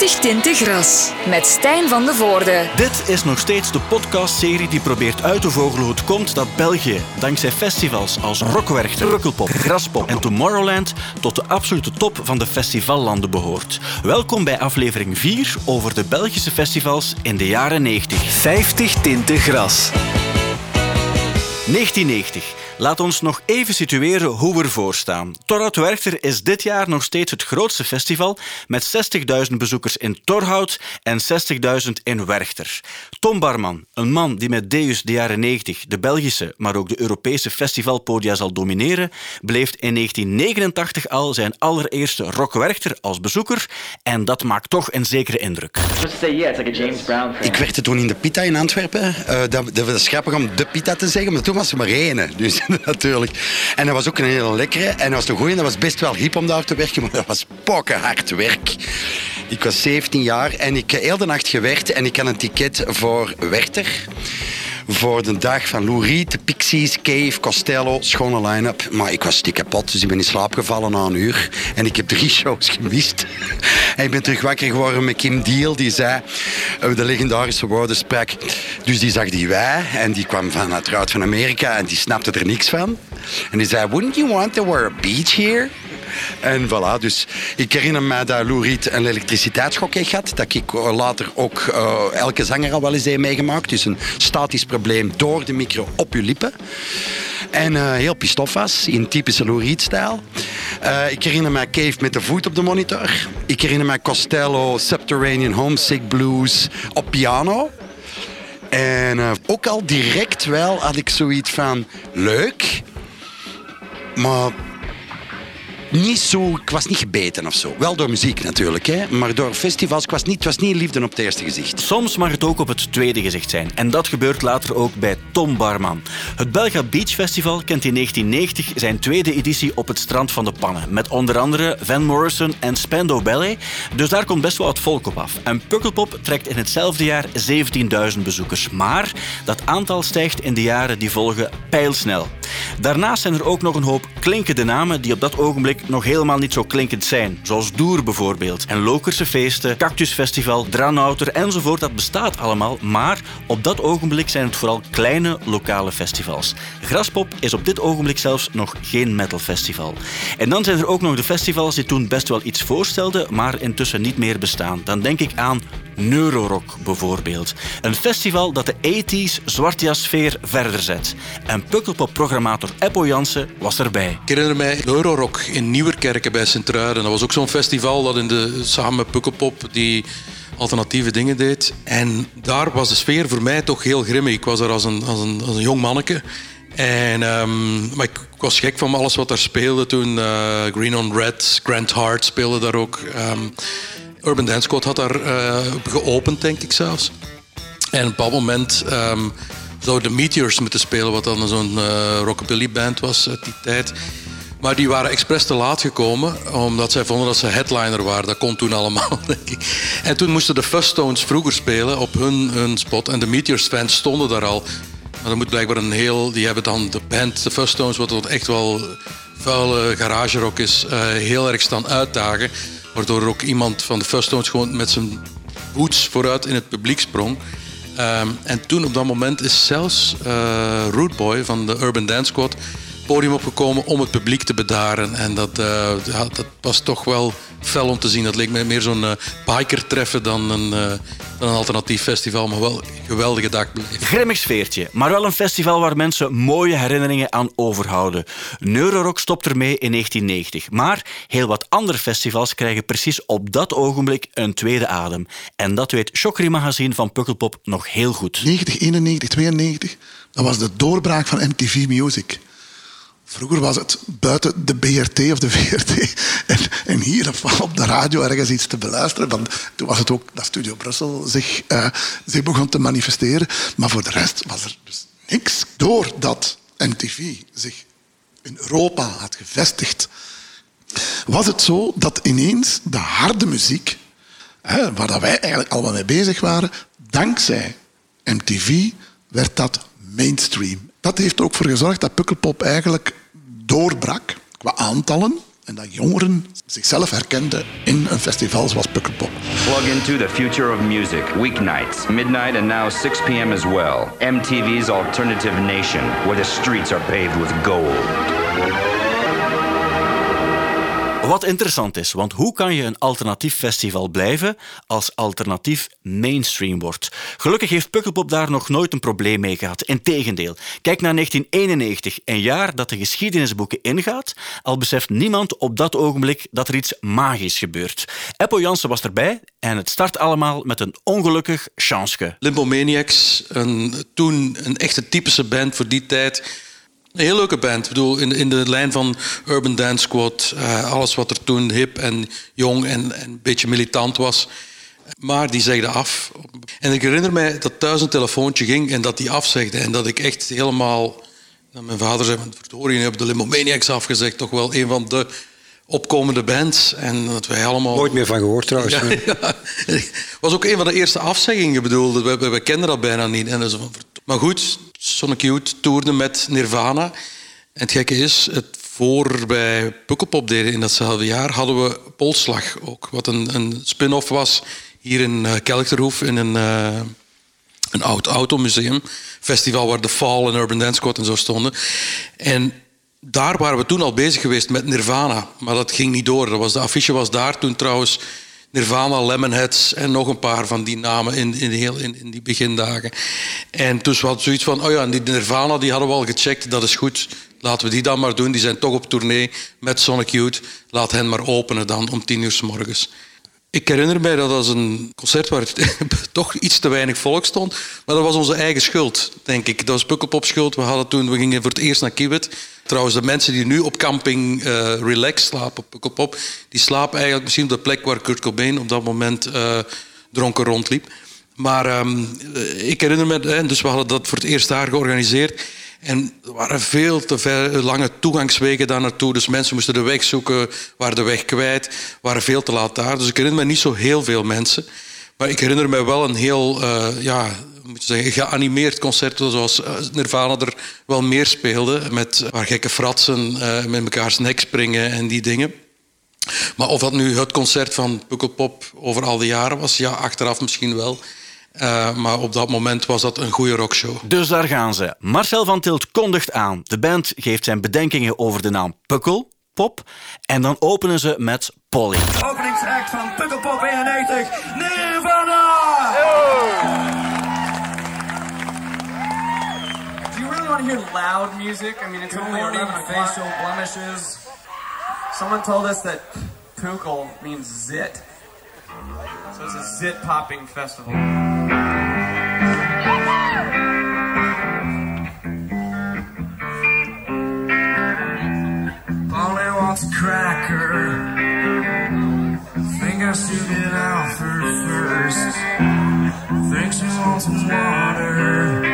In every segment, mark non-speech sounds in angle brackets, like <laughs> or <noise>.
50 tinten gras met Stijn van de Voorde. Dit is nog steeds de podcastserie die probeert uit te vogelen hoe het komt dat België, dankzij festivals als Rockwerchter, Rukkelpop, Graspop en Tomorrowland, tot de absolute top van de festivallanden behoort. Welkom bij aflevering 4 over de Belgische festivals in de jaren 90. 50 tinten gras. 1990. Laat ons nog even situeren hoe we ervoor staan. Torhout Werchter is dit jaar nog steeds het grootste festival met 60.000 bezoekers in Torhout en 60.000 in Werchter. Tom Barman, een man die met Deus de jaren 90 de Belgische, maar ook de Europese festivalpodia zal domineren, beleeft in 1989 al zijn allereerste Rock Werchter als bezoeker en dat maakt toch een zekere indruk. Ik werkte toen in de Pita in Antwerpen. Uh, dat, dat was grappig om de Pita te zeggen, maar toen was er maar één. Dus <laughs> natuurlijk. En dat was ook een hele lekkere. En dat was een goeie. Dat was best wel hip om daar te werken, <laughs> maar dat was hard werk. Ik was 17 jaar en ik heb heel de nacht gewerkt en ik had een ticket voor Werchter voor de dag van Lou Reed, Pixies, Cave, Costello, schone line-up. Maar ik was stik kapot, dus ik ben in slaap gevallen na een uur. En ik heb drie <laughs> shows gemist. en ik ben terug wakker geworden met Kim Deal, die zei, uh, de legendarische woorden sprak. Dus die zag die wij en die kwam van uiteraard van Amerika en die snapte er niks van. En die zei, wouldn't you want to wear a beach here? En voilà, dus ik herinner me dat Lou Reed een elektriciteitsschok heeft gehad. Dat ik later ook uh, elke zanger al wel eens heeft meegemaakt. Dus een statisch probleem door de micro op je lippen. En uh, heel pistof was, in typische Lou Reed-stijl. Ik herinner me Cave met de voet op de monitor. Ik herinner me Costello, Subterranean Homesick Blues op piano. En ook al direct wel had ik zoiets van leuk, maar niet zo, ik was niet gebeten of zo. Wel door muziek natuurlijk, hè, maar door festivals. Ik was niet, was niet liefde op het eerste gezicht. Soms mag het ook op het tweede gezicht zijn. En dat gebeurt later ook bij Tom Barman. Het Belga Beach Festival kent in 1990 zijn tweede editie op het strand van de Pannen. Met onder andere Van Morrison en Spando Ballet. Dus daar komt best wel wat volk op af. En Pukkelpop trekt in hetzelfde jaar 17.000 bezoekers. Maar dat aantal stijgt in de jaren die volgen pijlsnel. Daarnaast zijn er ook nog een hoop klinkende namen die op dat ogenblik nog helemaal niet zo klinkend zijn. Zoals Doer bijvoorbeeld. En Lokerse feesten, Cactusfestival, Dranouter enzovoort. Dat bestaat allemaal. Maar op dat ogenblik zijn het vooral kleine lokale festivals. Graspop is op dit ogenblik zelfs nog geen metalfestival. En dan zijn er ook nog de festivals die toen best wel iets voorstelden, maar intussen niet meer bestaan. Dan denk ik aan Neurorock bijvoorbeeld. Een festival dat de 80s zwartjassfeer verder zet. En Pukkelpop-programmator Eppo Jansen was erbij. Ik herinner mij Neurorock in Nieuwerkerken bij Sint-Truiden. Dat was ook zo'n festival dat in de, samen met Pukkelpop die alternatieve dingen deed. En daar was de sfeer voor mij toch heel grimmig. Ik was daar als een, als een, als een jong manneke. En, um, maar ik, was gek van alles wat daar speelde toen. Uh, Green on Red, Grant Hart speelde daar ook. Um, Urban Dance had daar uh, geopend, denk ik zelfs. En op een bepaald moment um, zouden de Meteors moeten spelen, wat dan zo'n uh, rockabilly band was uit die tijd. Maar die waren expres te laat gekomen, omdat zij vonden dat ze headliner waren. Dat kon toen allemaal, <laughs> denk ik. En toen moesten de Fuzz vroeger spelen op hun, hun spot. En de Meteors fans stonden daar al. Maar dat moet blijkbaar een heel... Die hebben dan de band, de Fuzz wat echt wel vuile garage rock is, uh, heel erg staan uitdagen. Waardoor ook iemand van de Fuzz gewoon met zijn boots vooruit in het publiek sprong. Um, en toen op dat moment is zelfs uh, Root Boy van de Urban Dance Squad podium opgekomen om het publiek te bedaren. En dat, uh, dat was toch wel fel om te zien. Dat leek me meer zo'n uh, biker treffen dan een, uh, dan een alternatief festival. Maar wel een geweldige dag beleefd. Grimmig sfeertje, maar wel een festival waar mensen mooie herinneringen aan overhouden. Neurorock stopt ermee in 1990. Maar heel wat andere festivals krijgen precies op dat ogenblik een tweede adem. En dat weet Chokri Magazine van Pukkelpop nog heel goed. 90, 91, 92, dat was de doorbraak van MTV Music. Vroeger was het buiten de BRT of de VRT <laughs> en, en hier op de radio ergens iets te beluisteren. Want toen was het ook dat Studio Brussel zich, uh, zich begon te manifesteren. Maar voor de rest was er dus niks. Doordat MTV zich in Europa had gevestigd, was het zo dat ineens de harde muziek, hè, waar wij eigenlijk allemaal mee bezig waren, dankzij MTV werd dat mainstream. Dat heeft er ook voor gezorgd dat Pukkelpop eigenlijk doorbrak qua aantallen. En dat jongeren zichzelf herkenden in een festival zoals Pukkelpop. Plug into the future of music. Weeknights, midnight and now 6 p.m. as well. MTV's Alternative Nation, where the streets are paved with gold. Wat interessant is, want hoe kan je een alternatief festival blijven als alternatief mainstream wordt? Gelukkig heeft Pukkelpop daar nog nooit een probleem mee gehad. Integendeel, kijk naar 1991, een jaar dat de geschiedenisboeken ingaat, al beseft niemand op dat ogenblik dat er iets magisch gebeurt. Eppo Jansen was erbij en het start allemaal met een ongelukkig chanske. Limbo Maniacs, een, toen een echte typische band voor die tijd een heel leuke band. Ik bedoel, in, in de lijn van Urban Dance Squad. Uh, alles wat er toen hip en jong en, en een beetje militant was. Maar die zegde af. En ik herinner mij dat thuis een telefoontje ging en dat die afzegde. En dat ik echt helemaal... Mijn vader zei, verdorie, je hebt de Limomaniacs afgezegd. Toch wel een van de opkomende bands. En dat wij allemaal... Nooit meer van gehoord trouwens. Ja, <laughs> ja. was ook een van de eerste afzeggingen. bedoel, we, we, we kenden dat bijna niet. En dus, maar goed, Sonic Youth toerde met Nirvana. En het gekke is, het voor wij Pukkelpop deden in datzelfde jaar, hadden we Polslag ook. Wat een, een spin-off was hier in uh, Kelchterhoef in een, uh, een oud automuseum. Festival waar The Fall en Urban Dance Squad en zo stonden. En daar waren we toen al bezig geweest met Nirvana. Maar dat ging niet door. Dat was, de affiche was daar toen trouwens Nirvana, Lemonheads en nog een paar van die namen in, in, heel, in, in die begindagen. En toen was zoiets van, oh ja, die Nirvana die hadden we al gecheckt, dat is goed. Laten we die dan maar doen. Die zijn toch op tournee met Sonic Youth. Laat hen maar openen dan om tien uur s morgens. Ik herinner mij dat dat was een concert waar <laughs> toch iets te weinig volk stond. Maar dat was onze eigen schuld, denk ik. Dat was Pukkelpop schuld. We, hadden toen, we gingen voor het eerst naar Kiewit. Trouwens, de mensen die nu op camping uh, Relax slapen, op Pukkelpop... die slapen eigenlijk misschien op de plek waar Kurt Cobain op dat moment uh, dronken rondliep. Maar um, ik herinner me... Dus we hadden dat voor het eerst daar georganiseerd. En er waren veel te ver, lange toegangswegen daar naartoe. Dus mensen moesten de weg zoeken, waren de weg kwijt, waren veel te laat daar. Dus ik herinner me niet zo heel veel mensen. Maar ik herinner me wel een heel ja, moet je zeggen, geanimeerd concert, zoals eh, Nirvana er wel meer speelde. Met, waar gekke fratsen uh, met mekaars nek springen en die dingen. Maar of dat nu het concert van Pukkelpop over al die jaren was, ja, achteraf misschien wel. Uh, maar op dat moment was dat een goede rockshow. Dus daar gaan ze. Marcel van Tilt kondigt aan. De band geeft zijn bedenkingen over de naam Pukkel, Pop. En dan openen ze met Polly. Openingsact van Pukkelpop 91, Nirvana! Want to hear loud music? I mean, it's only 11 facial blemishes. Someone told us that Pukkel means zit. So it's a zit popping festival. Polly wants a cracker. Think I should get out for first. Think she wants some water.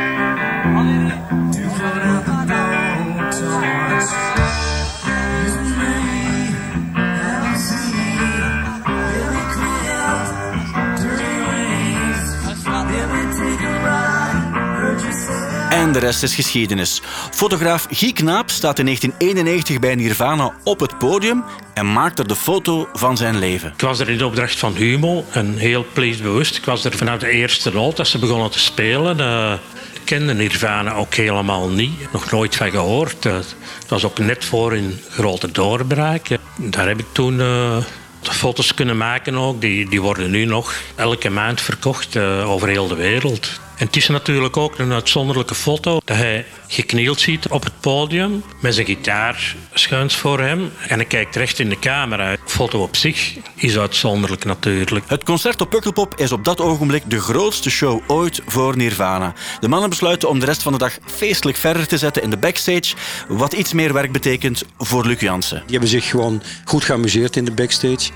En de rest is geschiedenis. Fotograaf Guy Knaap staat in 1991 bij Nirvana op het podium en maakt er de foto van zijn leven. Ik was er in de opdracht van Humo en heel bewust. Ik was er vanaf de eerste noot dat ze begonnen te spelen. Uh, ik kende Nirvana ook helemaal niet. Nog nooit van gehoord. Uh, het was ook net voor een grote doorbraak. Daar heb ik toen... Uh, foto's kunnen maken ook. Die, die worden nu nog elke maand verkocht over heel de wereld. En het is natuurlijk ook een uitzonderlijke foto dat hij geknield ziet op het podium met zijn gitaar schuins voor hem en hij kijkt recht in de camera. De foto op zich is uitzonderlijk natuurlijk. Het concert op Pukkelpop is op dat ogenblik de grootste show ooit voor Nirvana. De mannen besluiten om de rest van de dag feestelijk verder te zetten in de backstage, wat iets meer werk betekent voor Luc Jansen. Die hebben zich gewoon goed geamuseerd in de backstage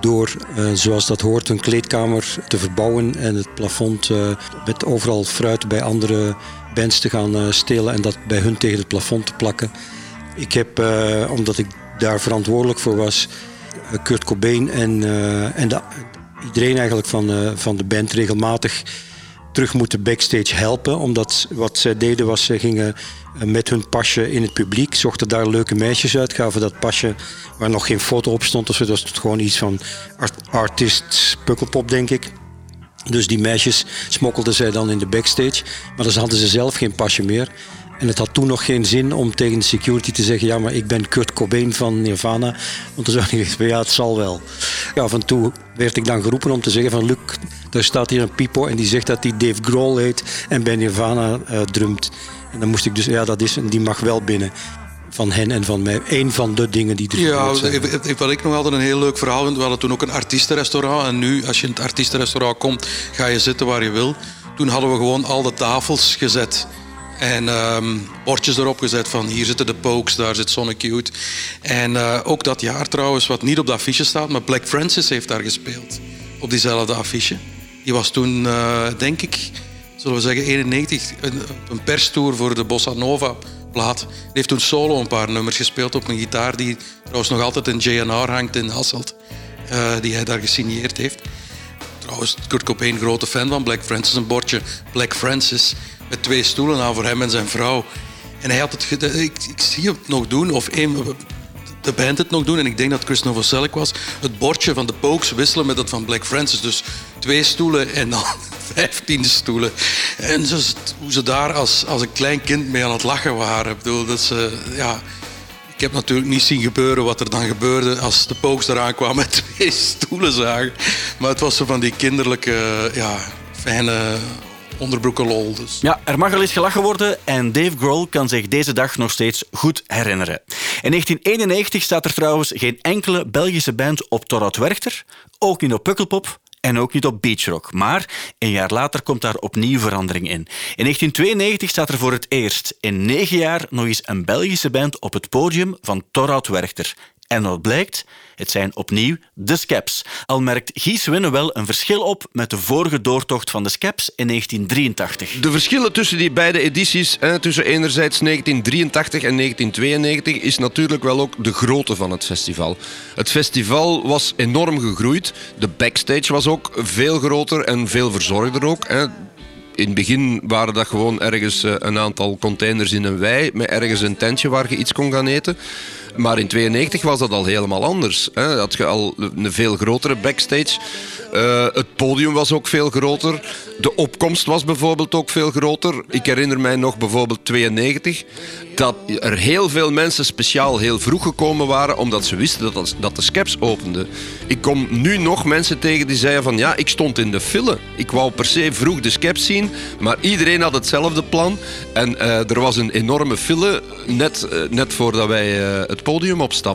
door, uh, zoals dat hoort, een kleedkamer te verbouwen en het plafond uh, met overal fruit bij andere bands te gaan uh, stelen en dat bij hun tegen het plafond te plakken. Ik heb, omdat ik daar verantwoordelijk voor was, Kurt Cobain en, en de, iedereen eigenlijk van, van de band regelmatig terug moeten backstage helpen. Omdat wat zij deden was, ze gingen eh, met hun pasje in het publiek, zochten daar leuke meisjes uit, gaven dat pasje waar nog geen foto op stond. Zo. Dat was gewoon iets van art artist pukkelpop, denk ik. Dus die meisjes smokkelden zij dan in de backstage. Maar dan hadden ze zelf geen pasje meer. En het had toen nog geen zin om tegen de security te zeggen: Ja, maar ik ben Kurt Cobain van Nirvana. Want dan zou hij zeggen: Ja, het zal wel. Ja, af en toe werd ik dan geroepen om te zeggen: van, Luc, daar staat hier een pipo en die zegt dat hij Dave Grohl heet en bij Nirvana uh, drumt. En dan moest ik dus: Ja, dat is, die mag wel binnen. Van hen en van mij. Eén van de dingen die er Ja, zijn. wat ik nog altijd een heel leuk verhaal vind. We hadden toen ook een artiestenrestaurant. En nu, als je in het artiestenrestaurant komt, ga je zitten waar je wil. Toen hadden we gewoon al de tafels gezet. En um, bordjes erop gezet van hier zitten de Pokes, daar zit Sonic. En uh, ook dat jaar trouwens, wat niet op de affiche staat, maar Black Francis heeft daar gespeeld. Op diezelfde affiche. Die was toen, uh, denk ik, zullen we zeggen 91, een, een perstour voor de Bossa Nova plaat. Die heeft toen solo een paar nummers gespeeld op een gitaar die trouwens nog altijd in JNR hangt in Hasselt. Uh, die hij daar gesigneerd heeft. Trouwens, Kurt Cobain, grote fan van Black Francis. Een bordje Black Francis met twee stoelen aan voor hem en zijn vrouw. En hij had het... Ik, ik zie het nog doen, of een, de band het nog doen. En ik denk dat Chris Novoselic was. Het bordje van de Pokes wisselen met dat van Black Francis. Dus twee stoelen en dan <laughs> vijftien stoelen. En hoe ze daar als, als een klein kind mee aan het lachen waren. Ik bedoel, dat ze... Ja, ik heb natuurlijk niet zien gebeuren wat er dan gebeurde als de Pokes eraan kwamen met <laughs> twee stoelen zagen. Maar het was zo van die kinderlijke, ja, fijne onderbroekenlol. Dus. Ja, er mag al eens gelachen worden en Dave Grohl kan zich deze dag nog steeds goed herinneren. In 1991 staat er trouwens geen enkele Belgische band op Torhout Werchter, ook niet op Pukkelpop en ook niet op beachrock. Maar een jaar later komt daar opnieuw verandering in. In 1992 staat er voor het eerst in negen jaar nog eens een Belgische band op het podium van Torhout Werchter. En wat blijkt? Het zijn opnieuw de Skeps. Al merkt Gies Winnen wel een verschil op met de vorige doortocht van de Skeps in 1983. De verschillen tussen die beide edities, tussen enerzijds 1983 en 1992, is natuurlijk wel ook de grootte van het festival. Het festival was enorm gegroeid. De backstage was ook veel groter en veel verzorgder ook. In het begin waren dat gewoon ergens eh, een aantal containers in een wei met ergens een tentje waar je iets kon gaan eten. Maar in 92 was dat al helemaal anders. Hè. Had je al een veel grotere backstage. Uh, het podium was ook veel groter. De opkomst was bijvoorbeeld ook veel groter. Ik herinner mij nog bijvoorbeeld 92 dat er heel veel mensen speciaal heel vroeg gekomen waren omdat ze wisten dat, dat de skeps openden. Ik kom nu nog mensen tegen die zeiden van ja, ik stond in de file. Ik wou per se vroeg de skeps zien, maar iedereen had hetzelfde plan. En uh, er was een enorme file net, uh, net voordat wij het podium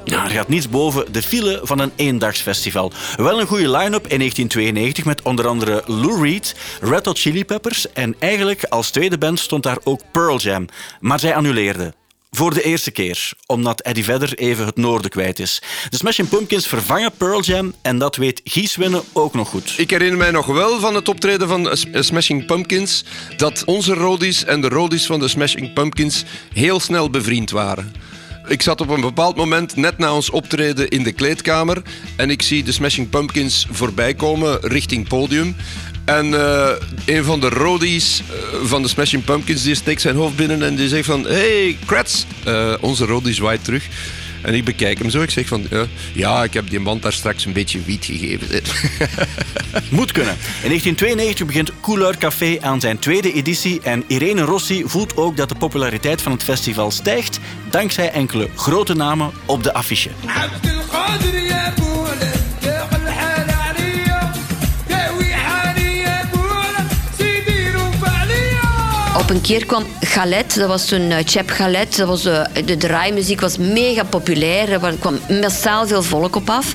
Ja, er gaat niets boven de file van een eendagsfestival. Wel een goede line-up in 1992 met onder andere Lou Reed, Red Hot Chili Peppers en eigenlijk als tweede band stond daar ook Pearl Jam. Maar zij annuleerden. Voor de eerste keer, omdat Eddie Vedder even het noorden kwijt is. De Smashing Pumpkins vervangen Pearl Jam en dat weet Gies Winnen ook nog goed. Ik herinner mij nog wel van het optreden van Smashing Pumpkins dat onze roadies en de roadies van de Smashing Pumpkins heel snel bevriend waren. Ik zat op een bepaald moment net na ons optreden in de kleedkamer en ik zie de Smashing Pumpkins voorbij komen richting podium. En uh, een van de roadies uh, van de Smashing Pumpkins die steekt zijn hoofd binnen en die zegt van... Hey, Kratz! Uh, onze roadie zwaait terug. En ik bekijk hem zo. Ik zeg van, ja, ik heb die band daar straks een beetje wiet gegeven. <laughs> Moet kunnen. In 1992 begint Couleur Café aan zijn tweede editie. En Irene Rossi voelt ook dat de populariteit van het festival stijgt. Dankzij enkele grote namen op de affiche. Op een keer kwam Galet, dat was toen uh, Chep Galet. Dat was, uh, de draaimuziek was mega populair. Er kwam massaal veel volk op af.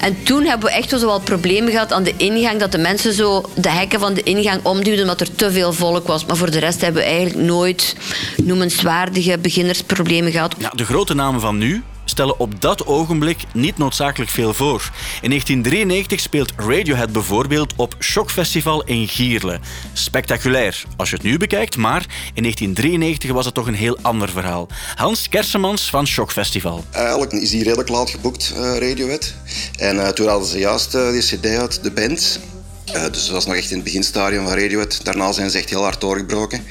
En toen hebben we echt wel wat problemen gehad aan de ingang. Dat de mensen zo de hekken van de ingang omduwden omdat er te veel volk was. Maar voor de rest hebben we eigenlijk nooit noemenswaardige beginnersproblemen gehad. Ja, de grote namen van nu, stellen op dat ogenblik niet noodzakelijk veel voor. In 1993 speelt Radiohead bijvoorbeeld op Shockfestival in Gierle. Spectaculair als je het nu bekijkt, maar in 1993 was het toch een heel ander verhaal. Hans Kersemans van Shockfestival. Eigenlijk is die redelijk laat geboekt, uh, Radiohead. En uh, toen hadden ze juist uh, die cd uit, de band. Uh, dus dat was nog echt in het beginstadium van Radiohead. Daarna zijn ze echt heel hard doorgebroken.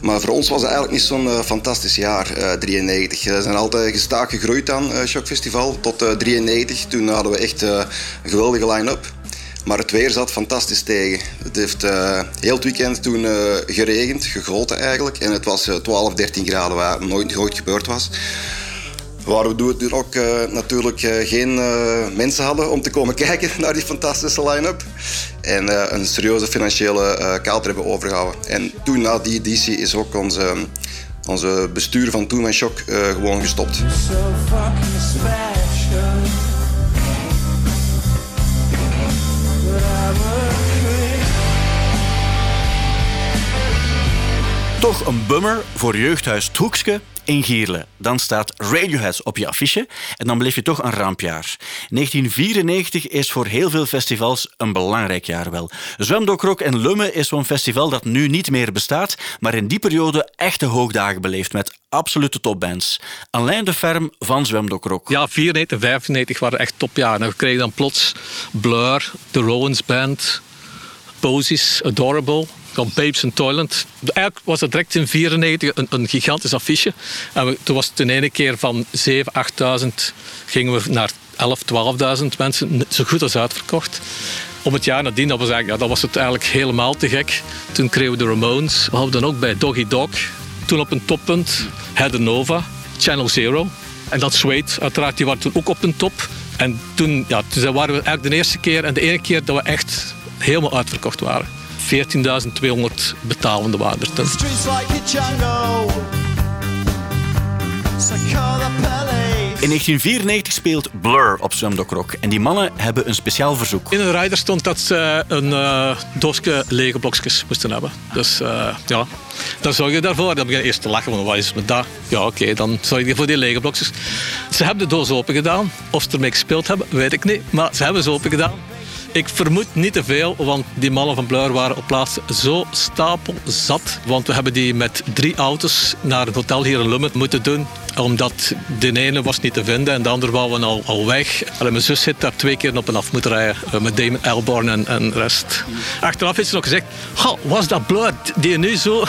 Maar voor ons was het eigenlijk niet zo'n uh, fantastisch jaar, uh, 93. We zijn altijd gestaag gegroeid aan Shock Festival tot 93. Toen hadden we echt een geweldige line-up. Maar het weer zat fantastisch tegen. Het heeft heel het weekend toen geregend, gegoten eigenlijk. En het was 12, 13 graden, waar nooit, nooit gebeurd was. Waar we toen ook uh, natuurlijk uh, geen uh, mensen hadden om te komen <laughs> kijken naar die fantastische line-up. En een serieuze financiële kaart hebben overgehouden. En toen na die editie is ook onze, onze bestuur van Toen en Shock gewoon gestopt. Toch een bummer voor jeugdhuis Het Hoekske in Gierle. Dan staat Radiohead op je affiche en dan beleef je toch een rampjaar. 1994 is voor heel veel festivals een belangrijk jaar wel. Zwemdokrok en Lumme is zo'n festival dat nu niet meer bestaat, maar in die periode echte hoogdagen beleeft met absolute topbands. Alain de Ferm van Zwemdokrok. Ja, 94 en 95 waren echt topjaren. We kregen dan plots Blur, The Rowan's Band, Posies, Adorable van Babes in Toilet. Eigenlijk was het direct in 1994 een, gigantisch affiche. En toen was het in ene keer van 7.000, 8.000 gingen we naar 11.000, 12.000 mensen. Zo goed als uitverkocht. Om het jaar nadien dat was, eigenlijk, ja, dat was het eigenlijk helemaal te gek. Toen kregen we de Ramones. We hadden dan ook bij Doggy Dog. Toen op een toppunt Head Nova, Channel Zero. En dat Suede, uiteraard, die waren toen ook op een top. En toen, ja, toen waren we eigenlijk de eerste keer en de ene keer dat we echt helemaal uitverkocht waren. 14.200 betalende er toen. In 1994 speelt Blur op Zwemdokrok en die mannen hebben een speciaal verzoek. In een rider stond dat ze een uh, doosje lege blokjes moesten hebben. Dus uh, ja, dan zorg je daarvoor. Dan begin je eerst te lachen, van wat is met dat? Ja, oké, okay, dan zorg je voor die lege blokjes. Ze hebben de doos open gedaan. Of ze ermee gespeeld hebben, weet ik niet. Maar ze hebben ze open gedaan. Ik vermoed niet te veel, want die mannen van Blur waren op plaats zo stapelzat. Want we hebben die met drie auto's naar het hotel hier in Lummen moeten doen. Omdat de ene was niet te vinden en de andere waren al, al weg. Mijn zus zit daar twee keer op en af moeten rijden. Eh, met Damon Elborn en, en rest. Achteraf heeft ze nog gezegd, was dat Blur die nu zo...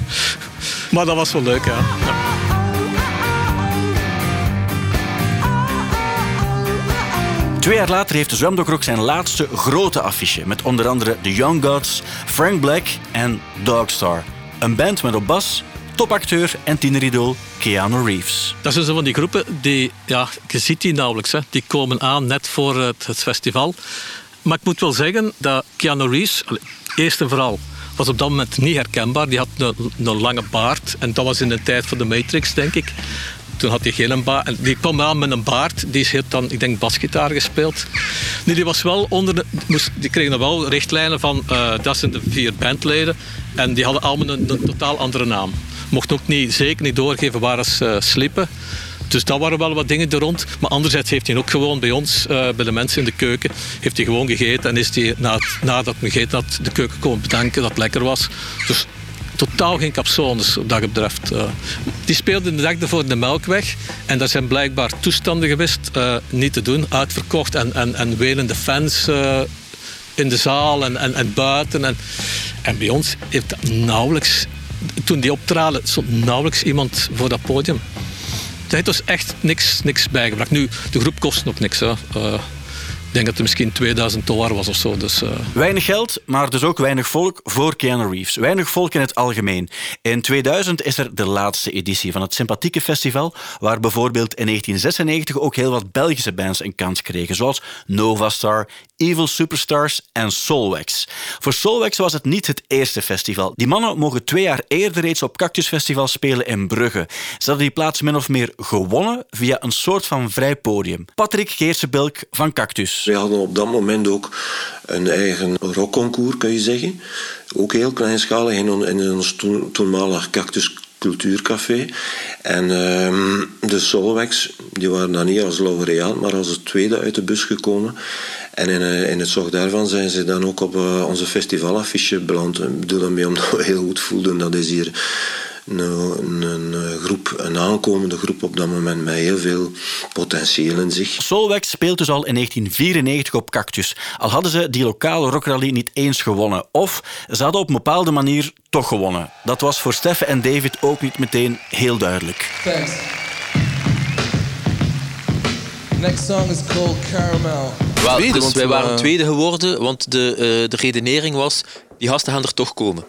<laughs> maar dat was wel leuk, ja. Twee jaar later heeft de Zwemdokrok zijn laatste grote affiche met onder andere The Young Gods, Frank Black en Dogstar. Een band met op bas topacteur en tieneridool Keanu Reeves. Dat zijn zo van die groepen die, ja, je ziet die nauwelijks. Hè. Die komen aan net voor het, het festival. Maar ik moet wel zeggen dat Keanu Reeves, eerst en vooral, was op dat moment niet herkenbaar. Die had een, een lange baard en dat was in de tijd van de Matrix, denk ik. Toen had hij geen baard. Die kwam aan met een baard. Die heeft dan, ik denk, basgitaar gespeeld. Nee, die was wel onder de, die kregen dan wel richtlijnen van uh, dat zijn de vier bandleden. En die hadden allemaal een, totaal andere naam. Mocht ook niet, zeker niet doorgeven waar ze uh, sliepen. Dus dat waren wel wat dingen er rond. Maar anderzijds heeft hij ook gewoon bij ons, uh, bij de mensen in de keuken, heeft hij gewoon gegeten. En is hij na nadat hij gegeten had, de keuken komen bedanken dat het lekker was. Dus totaal geen capsones wat dat betreft. Uh, die speelden de dag ervoor de Melkweg. En dat zijn blijkbaar toestanden geweest uh, niet te doen. Uitverkocht en, en, en welende fans uh, in de zaal en, en, en buiten. En, en bij ons heeft dat nauwelijks... Toen die optraden, stond nauwelijks iemand voor dat podium. Het was echt niks, niks bijgebracht. Nu, de groep kost nog niks. Hè. Denk dat het misschien 2000 dollar was of zo. Dus, uh... Weinig geld, maar dus ook weinig volk voor Keanu Reeves. Weinig volk in het algemeen. In 2000 is er de laatste editie van het Sympathieke Festival, waar bijvoorbeeld in 1996 ook heel wat Belgische bands een kans kregen, zoals Novastar, Evil Superstars en Solwax. Voor Solwax was het niet het eerste festival. Die mannen mogen twee jaar eerder reeds op Cactus Festival spelen in Brugge. Ze hadden die plaats min of meer gewonnen via een soort van vrij podium. Patrick Geersenbelk van Cactus. Wij hadden op dat moment ook een eigen rockconcours, kun je zeggen. Ook heel kleinschalig in, in ons toenmalig Cactus Cultuurcafé. En uh, de Solwax, die waren dan niet als laureaat, maar als het tweede uit de bus gekomen. En in, uh, in het zorg daarvan zijn ze dan ook op uh, onze festivalaffiche beland. Ik bedoel daarmee omdat we heel goed voelden. Dat is hier een, een, een groep, een aankomende groep op dat moment met heel veel potentieel in zich. Solveig speelt dus al in 1994 op Cactus. Al hadden ze die lokale rockrally niet eens gewonnen. Of ze hadden op een bepaalde manier toch gewonnen. Dat was voor Steffen en David ook niet meteen heel duidelijk. Thanks. Next song is called Caramel. Tweede, dus wij waren eh, tweede geworden, want de, eh, de redenering was, die gasten gaan er toch komen.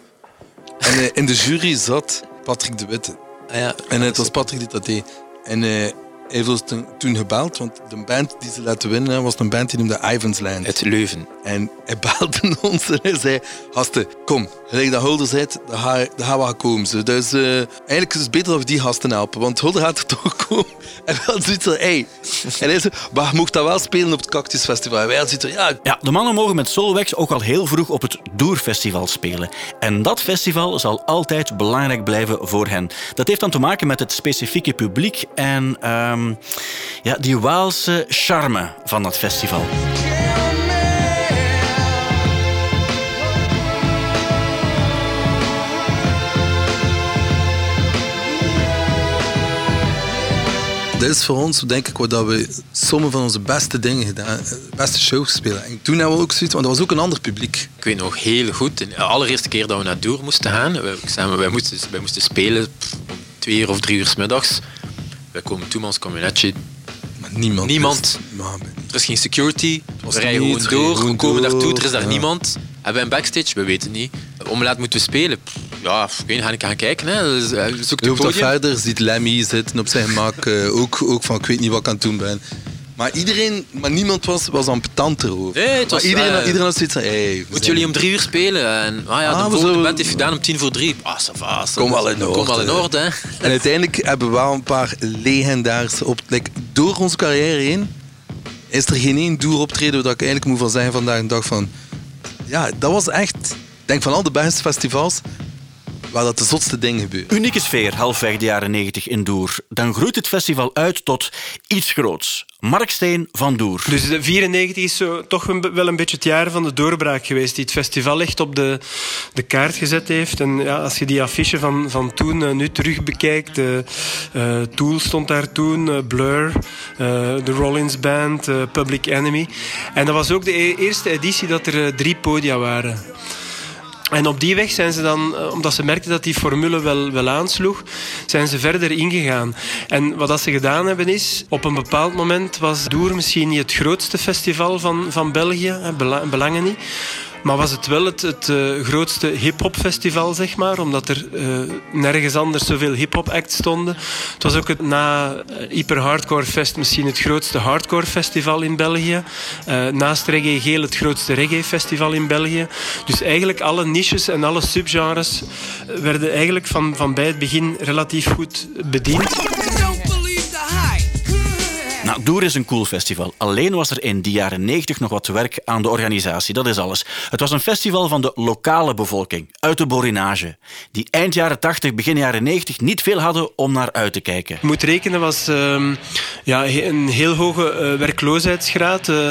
En eh, in de jury zat Patrick de Witte. ja, en het was Patrick die dat deed. En eh, heeft ons toen- toen gebeld, want de band die ze laten winnen was een band die noemde Ivansland. Het Leuven. En hij belde <laughs> ons en hij zei, gasten, kom, gelijk dat Hulder zei, dan ga, dan gaan we gaan komen. Dus eh, eigenlijk is het beter dat we die gasten helpen, want Hulder gaat er <laughs> toch komen. En wij hadden zoiets van, hey. En hij zei, maar je mocht dat wel spelen op het Cactus Festival. En wij hadden zoiets van, ja, Ja, de mannen mogen met Solvex ook al heel vroeg op het Doer-festival spelen. En dat festival zal altijd belangrijk blijven voor hen. Dat heeft dan te maken met het specifieke publiek en ehm, ja, die Waalse charme van dat festival. dit is voor ons, denk ik, wat dat we sommige van onze beste dingen gedaan, eh, beste shows spelen. En toen hebben we ook zoiets, want dat was ook een ander publiek. Ik weet nog heel goed, de allereerste keer dat we naar Doer moesten gaan, wij, samen, wij, moesten, wij moesten spelen pff, om twee uur of drie uur s middags. Wij komen toe met ons camionetje. Maar niemand. Niemand. Er is geen security. We rijden niet, gewoon we door. We komen door, daartoe, er is daar ja. niemand. Hebben wij een backstage? We weten niet. Om laat moeten we spelen? Ja, ik weet niet, ga ik gaan kijken. Hè. Dus, eh, zoek Je het loopt verder, ziet Lemmy zitten op zijn gemak. eh, ook, ook van, ik weet niet wat ik aan het doen ben. Maar, iedereen, maar niemand was, was ambetant erover. Nee, het was, maar iedereen, eh, iedereen had zoiets van, hey, Moeten zijn- jullie om drie uur spelen? En ah ja, Ah, de volgende zullen- band heeft gedaan om tien voor drie. Ah, ça va, ça Kom wel in orde. Kom wel in orde, hè. En uiteindelijk hebben we wel een paar legendarische op. Like, door onze carrière heen is er geen één doel optreden waar ik eigenlijk moet van zeggen vandaag een dag van. Ja, dat was echt. Ik denk van al de beste festivals waar dat de zotste dingen gebeuren. Unieke sfeer halfweg de jaren 90 in Doer. Dan groeit het festival uit tot iets groots. Mark Steen van Doer. Dus de 94 is toch wel een beetje het jaar van de doorbraak geweest. Die het festival echt op de, de kaart gezet heeft. En ja, als je die affiche van, van toen eh, nu terug bekijkt. de eh, Tool stond daar toen. eh, Blur. de Rollins Band. Public Enemy. En dat was ook de e- eerste editie dat er drie podia waren. En op die weg zijn ze dan, eh, omdat ze merkten dat die formule wel, wel aansloeg, zijn ze verder ingegaan. En wat dat ze gedaan hebben is, op een bepaald moment was Doer misschien niet het grootste festival van, van België, belangen niet. Maar was het wel het, het eh, grootste hip-hop festival, zeg maar, omdat er eh, nergens anders zoveel hip-hop acts stonden. Het was ook het na eh, Hyper Hardcore Fest misschien het grootste hardcore festival in België. Naast Reggae Geel het grootste reggae festival in België. Dus eigenlijk alle niches en alle subgenres werden eigenlijk van, van bij het begin relatief goed bediend. Nou, Doer is een cool festival. Alleen was er in die jaren 90 nog wat werk aan de organisatie. Dat is alles. Het was een festival van de lokale bevolking, uit de Borinage. Die eind jaren 80, begin jaren 90 niet veel hadden om naar uit te kijken. Moet rekenen, was ehm, ja, een heel hoge eh, werkloosheidsgraad. Eh,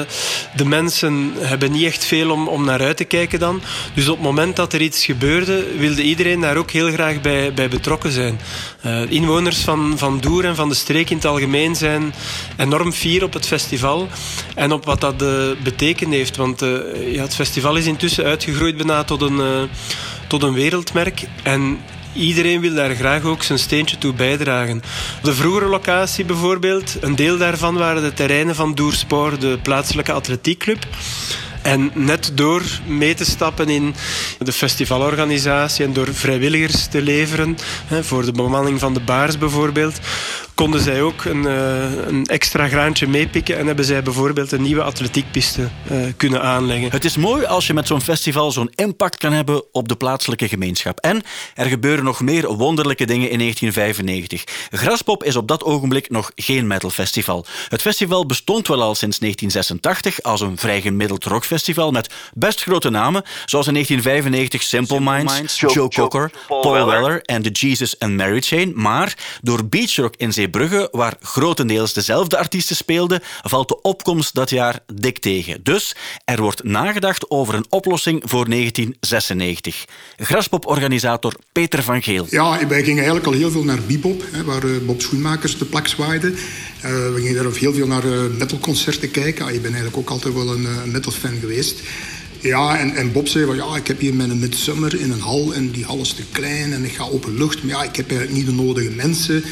de mensen hebben niet echt veel om, om naar uit te kijken dan. Dus op het moment dat er iets gebeurde, wilde iedereen daar ook heel graag bij, bij betrokken zijn. Eh, inwoners van, van Doer en van de streek in het algemeen zijn enorm fier op het festival en op wat dat eh, betekend heeft. Want eh, het festival is intussen uitgegroeid bijna tot een, eh, tot een wereldmerk. En Iedereen wil daar graag ook zijn steentje toe bijdragen. De vroegere locatie bijvoorbeeld, een deel daarvan waren de terreinen van Doerspoor, de plaatselijke atletiekclub. En net door mee te stappen in de festivalorganisatie en door vrijwilligers te leveren, voor de bemanning van de baars bijvoorbeeld, konden zij ook een, eh, een extra graantje meepikken en hebben zij bijvoorbeeld een nieuwe atletiekpiste eh, kunnen aanleggen. Het is mooi als je met zo'n festival zo'n impact kan hebben op de plaatselijke gemeenschap. En er gebeuren nog meer wonderlijke dingen in 1995. Graspop is op dat ogenblik nog geen metalfestival. Het festival bestond wel al sinds 1986 als een vrij gemiddeld rockfestival met best grote namen, zoals in 1995 Simple, Minds, Joe, Cocker, Paul, Weller en de Jesus and Mary Chain. Maar door beachrock in zee Zeebrugge, waar grotendeels dezelfde artiesten speelden, valt de opkomst dat jaar dik tegen. Dus er wordt nagedacht over een oplossing voor 1996. Graspop-organisator Peter van Geel. Ja, wij gingen eigenlijk al heel veel naar bebop, waar eh, Bob Schoenmakers de plak zwaaide. Eh, we gingen daar heel veel naar uh, metalconcerten kijken. Ah, ik ben eigenlijk ook altijd wel een metalfan geweest. Ja, en, en Bob zei van ja, ik heb hier mijn midsummer in een hal en die hal is te klein en ik ga open lucht. Maar ja, ik heb eigenlijk niet de nodige mensen.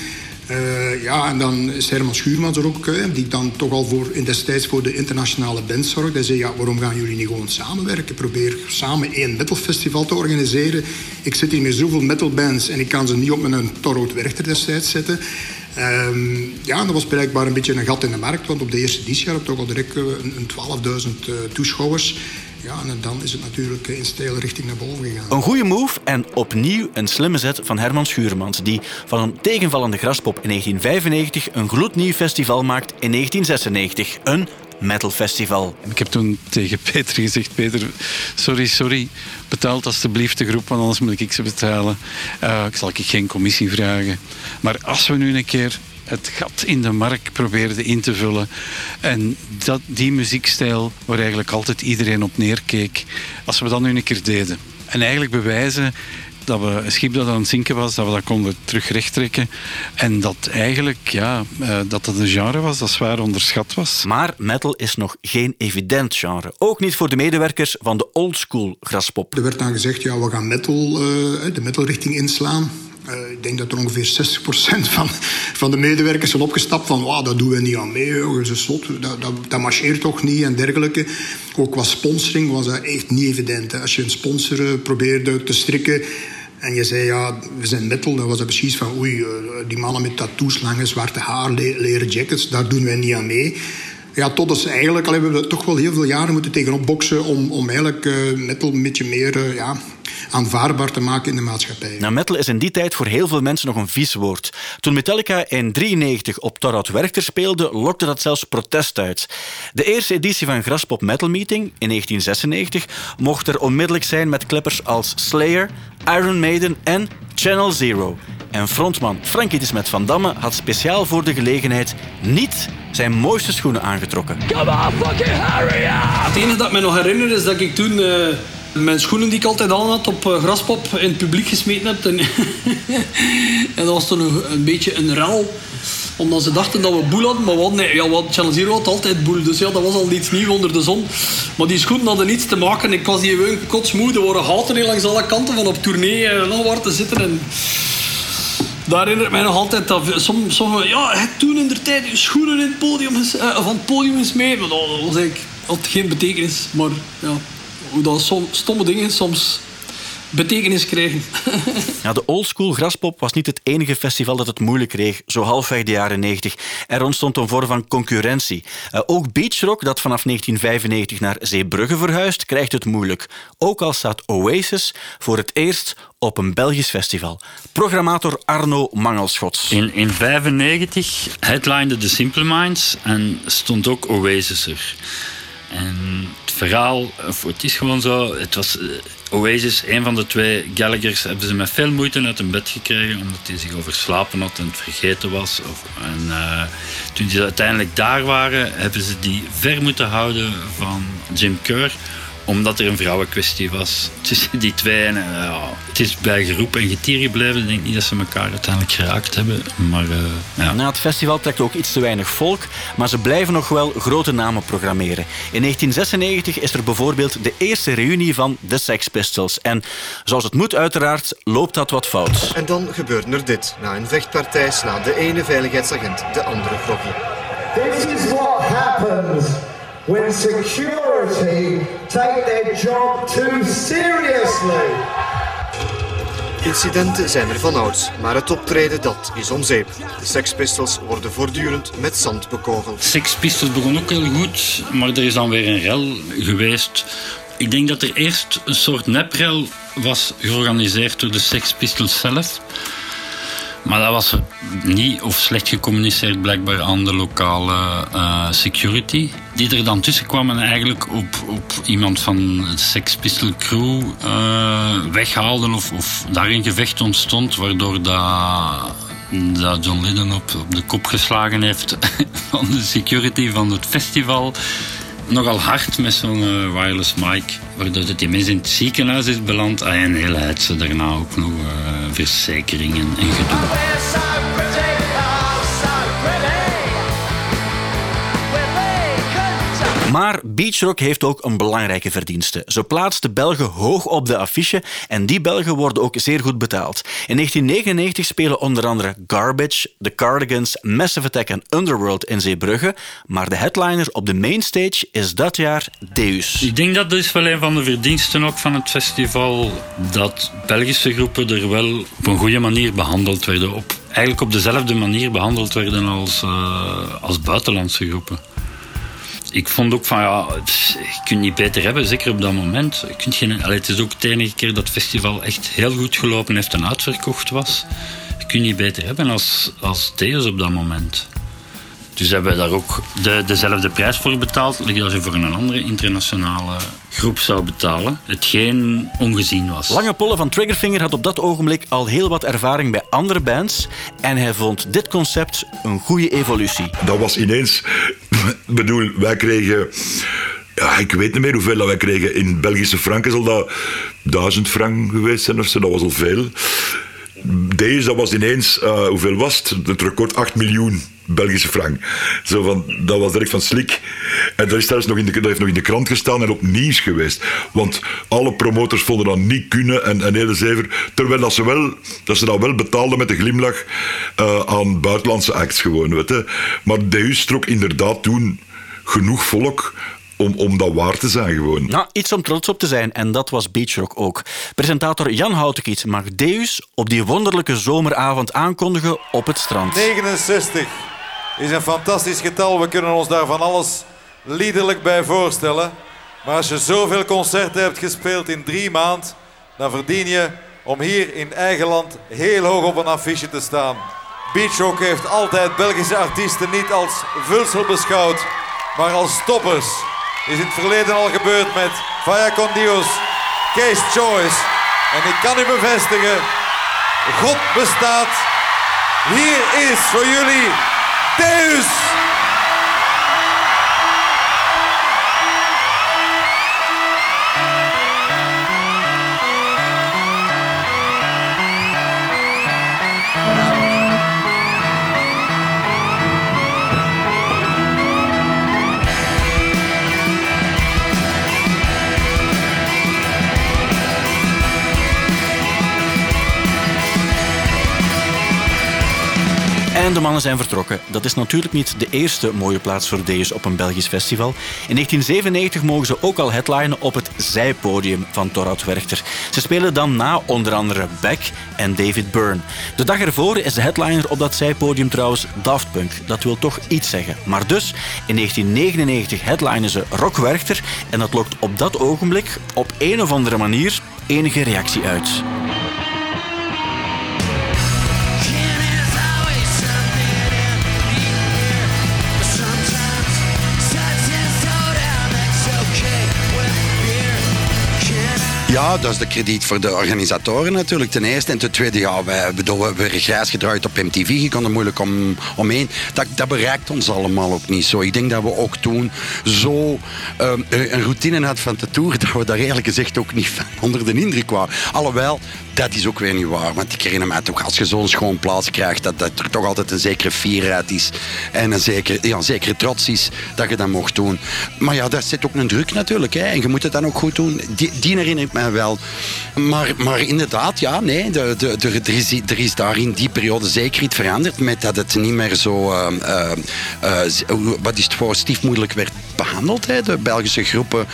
Uh, ja, en dan is Herman Schuurmans er ook, uh, die dan toch al voor, in destijds voor de internationale band zorgde. Hij zei, ja, waarom gaan jullie niet gewoon samenwerken? Probeer samen één metalfestival te organiseren. Ik zit hier met zoveel metalbands en ik kan ze niet op mijn Torrood Werchter destijds zetten. Um, ja, dat was blijkbaar een beetje een gat in de markt, want op de eerste editie hadden we toch al direct uh, een, een 12.000 toeschouwers. Ja, en dan is het natuurlijk in stijl richting naar boven gegaan. Een goede move en opnieuw een slimme zet van Herman Schuurmans, die van een tegenvallende graspop in 1995 een gloednieuw festival maakt in 1996. Een Metal Festival. Ik heb toen tegen Peter gezegd: Peter, sorry, sorry, betaalt alstublieft de groep, want anders moet ik ze betalen. Uh, ik zal ik geen commissie vragen. Maar als we nu een keer het gat in de markt probeerde in te vullen. En dat, die muziekstijl waar eigenlijk altijd iedereen op neerkeek, als we dat nu een keer deden. En eigenlijk bewijzen dat we een schip dat aan het zinken was, dat we dat konden terug rechttrekken. En dat eigenlijk, ja, dat het een genre was dat zwaar onderschat was. Maar metal is nog geen evident genre. Ook niet voor de medewerkers van de oldschool graspop. Er werd dan gezegd, ja, we gaan metal, uh, de metalrichting inslaan. Uh, ik denk dat er ongeveer 60% <laughs> van, van de medewerkers zijn opgestapt van wow, dat doen we niet aan mee, dat, dat, dat, dat marcheert toch niet en dergelijke. Ook qua sponsoring was dat echt niet evident. Hè. Als je een sponsor probeerde te strikken en je zei ja, we zijn metal, dan was dat precies van oei, die mannen met tattoos, lange zwarte haar, leren jackets, daar doen wij niet aan mee. Ja, totdat ze eigenlijk, hebben we toch wel heel veel jaren moeten tegenop boksen om, om eigenlijk uh, metal een beetje meer uh, ja, aanvaardbaar te maken in de maatschappij. Nou, metal is in die tijd voor heel veel mensen nog een vies woord. Toen Metallica in 93 op Torhout Werchter speelde, lokte dat zelfs protest uit. De eerste editie van Graspop Metal Meeting in 1996 mocht er onmiddellijk zijn met kleppers als Slayer, Iron Maiden en Channel Zero. En frontman Frankie de Smet van Damme had speciaal voor de gelegenheid niet zijn mooiste schoenen aangetrokken. Come on, fucking hurry up! Het enige dat ik me nog herinner is dat ik toen uh, mijn schoenen die ik altijd aan had op uh, graspop in het publiek gesmeten heb. En, <laughs> en dat was toen een, een beetje een rel omdat ze dachten dat we boel hadden. Maar wat, nee, ja, wat, Channel Zero had altijd boel. Dus ja, dat was al iets nieuws onder de zon. Maar die schoenen hadden niets te maken. Ik was die gewoon kotsmoe. Er waren gaten langs alle kanten van op tournee. En nog waar te zitten. En daar herinnert mij nog altijd dat soms ja, toen in de tijd je schoenen in het podium van het podium is mee. Dat was eigenlijk geen betekenis. Maar ja, hoe dat som, stomme dingen soms betekenis krijgen. <laughs> ja, de oldschool graspop was niet het enige festival dat het moeilijk kreeg, zo halfweg de jaren 90. Er ontstond een vorm van concurrentie. Uh, ook beachrock, dat vanaf 1995 naar Zeebrugge verhuist, krijgt het moeilijk. Ook al staat Oasis voor het eerst op een Belgisch festival. Programmator Arno Mangelschots. In 1995 headlinede de Simple Minds en stond ook Oasis er. En het verhaal, het is gewoon zo, het was Oasis, een van de twee Gallaghers, hebben ze met veel moeite uit een bed gekregen, omdat hij zich overslapen had en het vergeten was. En uh, toen ze uiteindelijk daar waren, hebben ze die ver moeten houden van Jim Kerr omdat er een vrouwenkwestie was tussen die twee. En, uh, het is bij geroep en getier gebleven. Ik denk niet dat ze elkaar uiteindelijk geraakt hebben. Maar, uh, ja. Na het festival trekt ook iets te weinig volk, maar ze blijven nog wel grote namen programmeren. In 1996 is er bijvoorbeeld de eerste reunie van de Sex Pistols. En zoals het moet uiteraard, loopt dat wat fout. En dan gebeurt er dit. Na een vechtpartij slaat de ene veiligheidsagent de andere groggy. This is what happens when security take their job too seriously. Incidenten zijn er van ouds, maar het optreden dat is om zeep. De Sex Pistols worden voortdurend met zand bekogeld. Sex Pistols begon ook heel goed, maar er is dan weer een rel geweest. Ik denk dat er eerst een soort neprel was georganiseerd door de Sex Pistols zelf. Maar dat was niet of slecht gecommuniceerd blijkbaar aan de lokale uh, security. Die er dan tussen kwam en eigenlijk op, op iemand van de Sex Pistol Crew uh, weghaalden of, of daar een gevecht ontstond. Waardoor dat dat John op, op de kop geslagen heeft <laughs> van de security van het festival. Nogal hard met zo'n eh, wireless mic, waardoor het die mensen in het ziekenhuis is beland. Ah, en heel ze daarna ook nog uh, verzekeringen en gedoe. Maar beachrock heeft ook een belangrijke verdienste. Ze plaatst de Belgen hoog op de affiche en die Belgen worden ook zeer goed betaald. In 1999 spelen onder andere Garbage, The Cardigans, Massive Attack en Underworld in Zeebrugge, maar de headliner op de mainstage is dat jaar Deus. Ik denk dat is wel een van de verdiensten ook van het festival, dat Belgische groepen er wel op een goede manier behandeld werden. Op, eigenlijk op dezelfde manier behandeld werden als, uh, als buitenlandse groepen ik vond ook van ja, je kunt niet beter hebben, zeker op dat moment. Je kunt geen, allee, het is ook de enige keer dat het festival echt heel goed gelopen heeft en uitverkocht was. Je kunt niet beter hebben als, als Theos op dat moment. Dus hebben we daar ook de, dezelfde prijs voor betaald als je voor een andere internationale groep zou betalen. Hetgeen ongezien was. Lange Polle van Triggerfinger had op dat ogenblik al heel wat ervaring bij andere bands. En hij vond dit concept een goede evolutie. Dat was ineens... bedoel, wij kregen... Ja, ik weet niet meer hoeveel dat wij kregen. In Belgische franken zal dat duizend frank geweest zijn of zo. Dat was al veel. Deze, dat was ineens... Uh, hoeveel was het? Het record 8 miljoen. Belgische frank. Zo van, dat was direct van slik. En dat, is zelfs nog in de, dat heeft nog in de krant gestaan en op nieuws geweest. Want alle promotors vonden dat niet kunnen en, en hele zever. Terwijl dat ze, wel, dat ze dat wel betaalden met een glimlach uh, aan buitenlandse acts gewoon. Weet je. Maar Deus trok inderdaad toen genoeg volk om, om dat waar te zijn gewoon. Nou, iets om trots op te zijn en dat was Beachrock ook. Presentator Jan Houtekiet mag Deus op die wonderlijke zomeravond aankondigen op het strand. 69 is een fantastisch getal. We kunnen ons daar van alles liederlijk bij voorstellen. Maar als je zoveel concerten hebt gespeeld in drie maanden, dan verdien je om hier in eigen land heel hoog op een affiche te staan. Beachrock heeft altijd Belgische artiesten niet als vulsel beschouwd, maar als toppers. Is in het verleden al gebeurd met Vaya Con Dios, Case Choice. En ik kan u bevestigen, God bestaat. Hier is voor jullie Deus! Zijn vertrokken. Dat is natuurlijk niet de eerste mooie plaats voor Deus op een Belgisch festival. In 1997 mogen ze ook al headlinen op het zijpodium van Torhout Werchter. Ze spelen dan na onder andere Beck en David Byrne. De dag ervoor is de headliner op dat zijpodium trouwens Daft Punk. Dat wil toch iets zeggen. Maar dus, in 1999 headlinen ze Rock Werchter en dat lokt op dat ogenblik op een of andere manier enige reactie uit. Ja, dat is de krediet voor de organisatoren natuurlijk, ten eerste. En ten tweede, ja, bedoel, we werden grijs gedraaid op MTV. Je kon er moeilijk om, omheen. Dat, dat bereikt ons allemaal ook niet zo. Ik denk dat we ook toen zo um, een routine hadden van de Tour, <laughs> dat we daar eerlijk gezegd ook niet onder de indruk waren. Alhoewel, dat is ook weer niet waar. Want ik herinner me toch, als je zo'n schoon plaats krijgt, dat, dat er toch altijd een zekere fierheid is. En een zekere, ja, zekere trots is dat je dat mocht doen. Maar ja, dat zit ook een druk natuurlijk. Hè. En je moet het dan ook goed doen. Die, die herinner ik mij wel. Maar, maar inderdaad, ja, nee. De, de, er, is, daar in die periode zeker iets veranderd. Met dat het niet meer zo, uh, uh, wat is het voor, stiefmoedelijk werd behandeld. Hè. De Belgische groepen,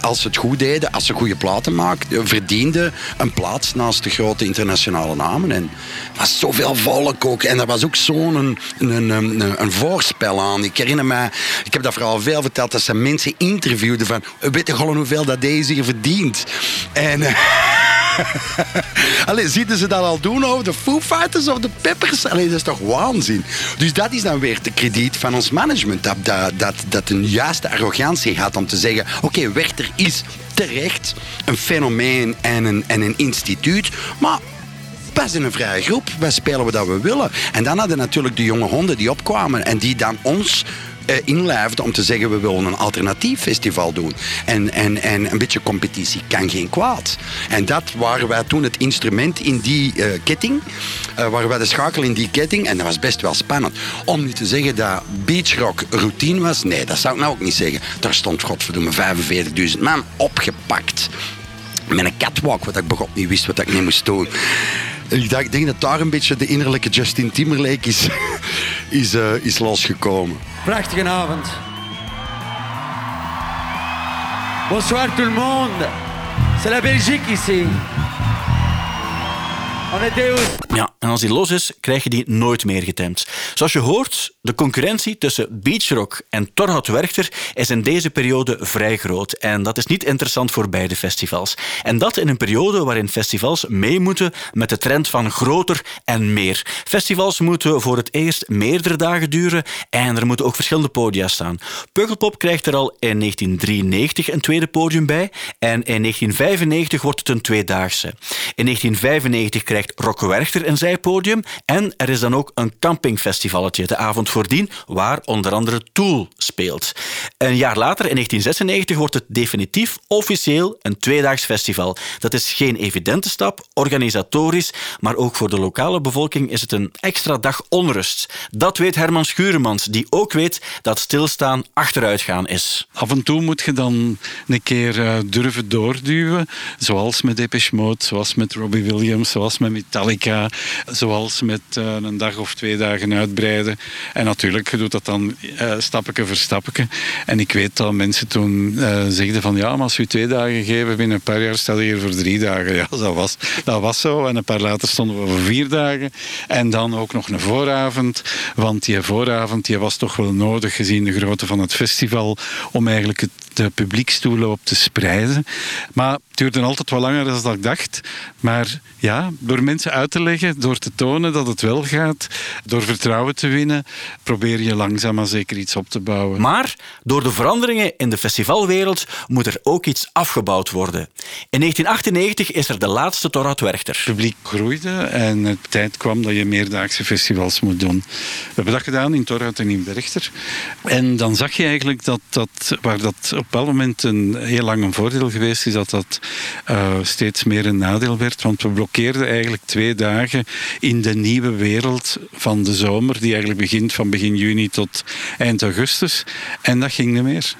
als ze het goed deden, als ze goede platen maakten, verdienden een plaats naast de grote internationale namen. En er was zoveel volk ook. En er was ook zo'n een, een, een, voorspel aan. Ik herinner me, ik heb dat vooral veel verteld, dat ze mensen interviewden van, weet je gewoon hoeveel dat deze hier verdient? En... <laughs> <laughs> Allee, zieten ze dat al doen over de Foo Fighters of de Peppers? Allee, dat is toch waanzin? Dus dat is dan weer de krediet van ons management. Dat, dat, dat, een juiste arrogantie had om te zeggen... Oké, okay, is terecht een fenomeen en een, en een instituut. Maar wij zijn een vrije groep. Wij spelen wat we willen. En dan hadden natuurlijk de jonge honden die opkwamen en die dan ons eh, inlijfden om te zeggen we willen een alternatief festival doen. En, en, en een beetje competitie kan geen kwaad. En dat waren wij toen het instrument in die eh, ketting. eh, waren wij de schakel in die ketting. En dat was best wel spannend. Om nu te zeggen dat beachrock routine was, nee, dat zou ik nou ook niet zeggen. Daar stond godverdomme 45.000 man opgepakt. Met een catwalk, wat ik begot niet wist wat ik niet moest doen. Ik denk dat daar een beetje de innerlijke Justin Timberlake is, <laughs> is, is losgekomen. Prachtige avond. Bonsoir tout le monde. C'est la Belgique ici. Deus. Ja, en als die los is, krijg je die nooit meer getemd. Zoals je hoort, de concurrentie tussen beachrock en Torhout Werchter is in deze periode vrij groot. En dat is niet interessant voor beide festivals. En dat in een periode waarin festivals mee moeten met de trend van groter en meer. Festivals moeten voor het eerst meerdere dagen duren en er moeten ook verschillende podia staan. Pukkelpop krijgt er al in 1993 een tweede podium bij en in 1995 wordt het een tweedaagse. In 1995 krijgt Rock Werchter een zijpodium en er is dan ook een campingfestivalletje de avond voordien, waar onder andere Tool speelt. Een jaar later, in 1996, wordt het definitief officieel een tweedaags festival. Dat is geen evidente stap, organisatorisch, maar ook voor de lokale bevolking is het een extra dag onrust. Dat weet Herman Schuremans, die ook weet dat stilstaan achteruitgaan is. Af en toe moet je dan een keer eh, durven doorduwen. Zoals met Depeche Mode, zoals met Robbie Williams, zoals met Metallica, zoals met eh, een dag of twee dagen uitbreiden. En natuurlijk, doet dat dan uh, stapje voor stapje. En ik weet dat mensen toen eh, zegden van ja, maar als we twee dagen geven, binnen een paar jaar je hier voor drie dagen. <laughs> Ja, dat was, dat was zo. En een paar later stonden we voor vier dagen. En dan ook nog een vooravond. Want die vooravond die was toch wel nodig, gezien de grootte van het festival, om eigenlijk het de publiekstoelen op te spreiden. Maar het duurde altijd wat langer dan ik dacht. Maar ja, door mensen uit te leggen, door te tonen dat het wel gaat, door vertrouwen te winnen, probeer je langzaam maar zeker iets op te bouwen. Maar door de veranderingen in de festivalwereld moet er ook iets afgebouwd worden. In 1998 is er de laatste Torhout Werchter. Het publiek groeide en het tijd kwam dat je meerdaagse festivals moet doen. We hebben dat gedaan in Torhout en in Berchter. En dan zag je eigenlijk dat, dat waar dat op bepaald moment een heel lang een voordeel geweest is, dat dat uh, steeds meer een nadeel werd. Want we blokkeerden eigenlijk twee dagen in de nieuwe wereld van de zomer, die eigenlijk begint van begin juni tot eind augustus. En dat ging niet meer.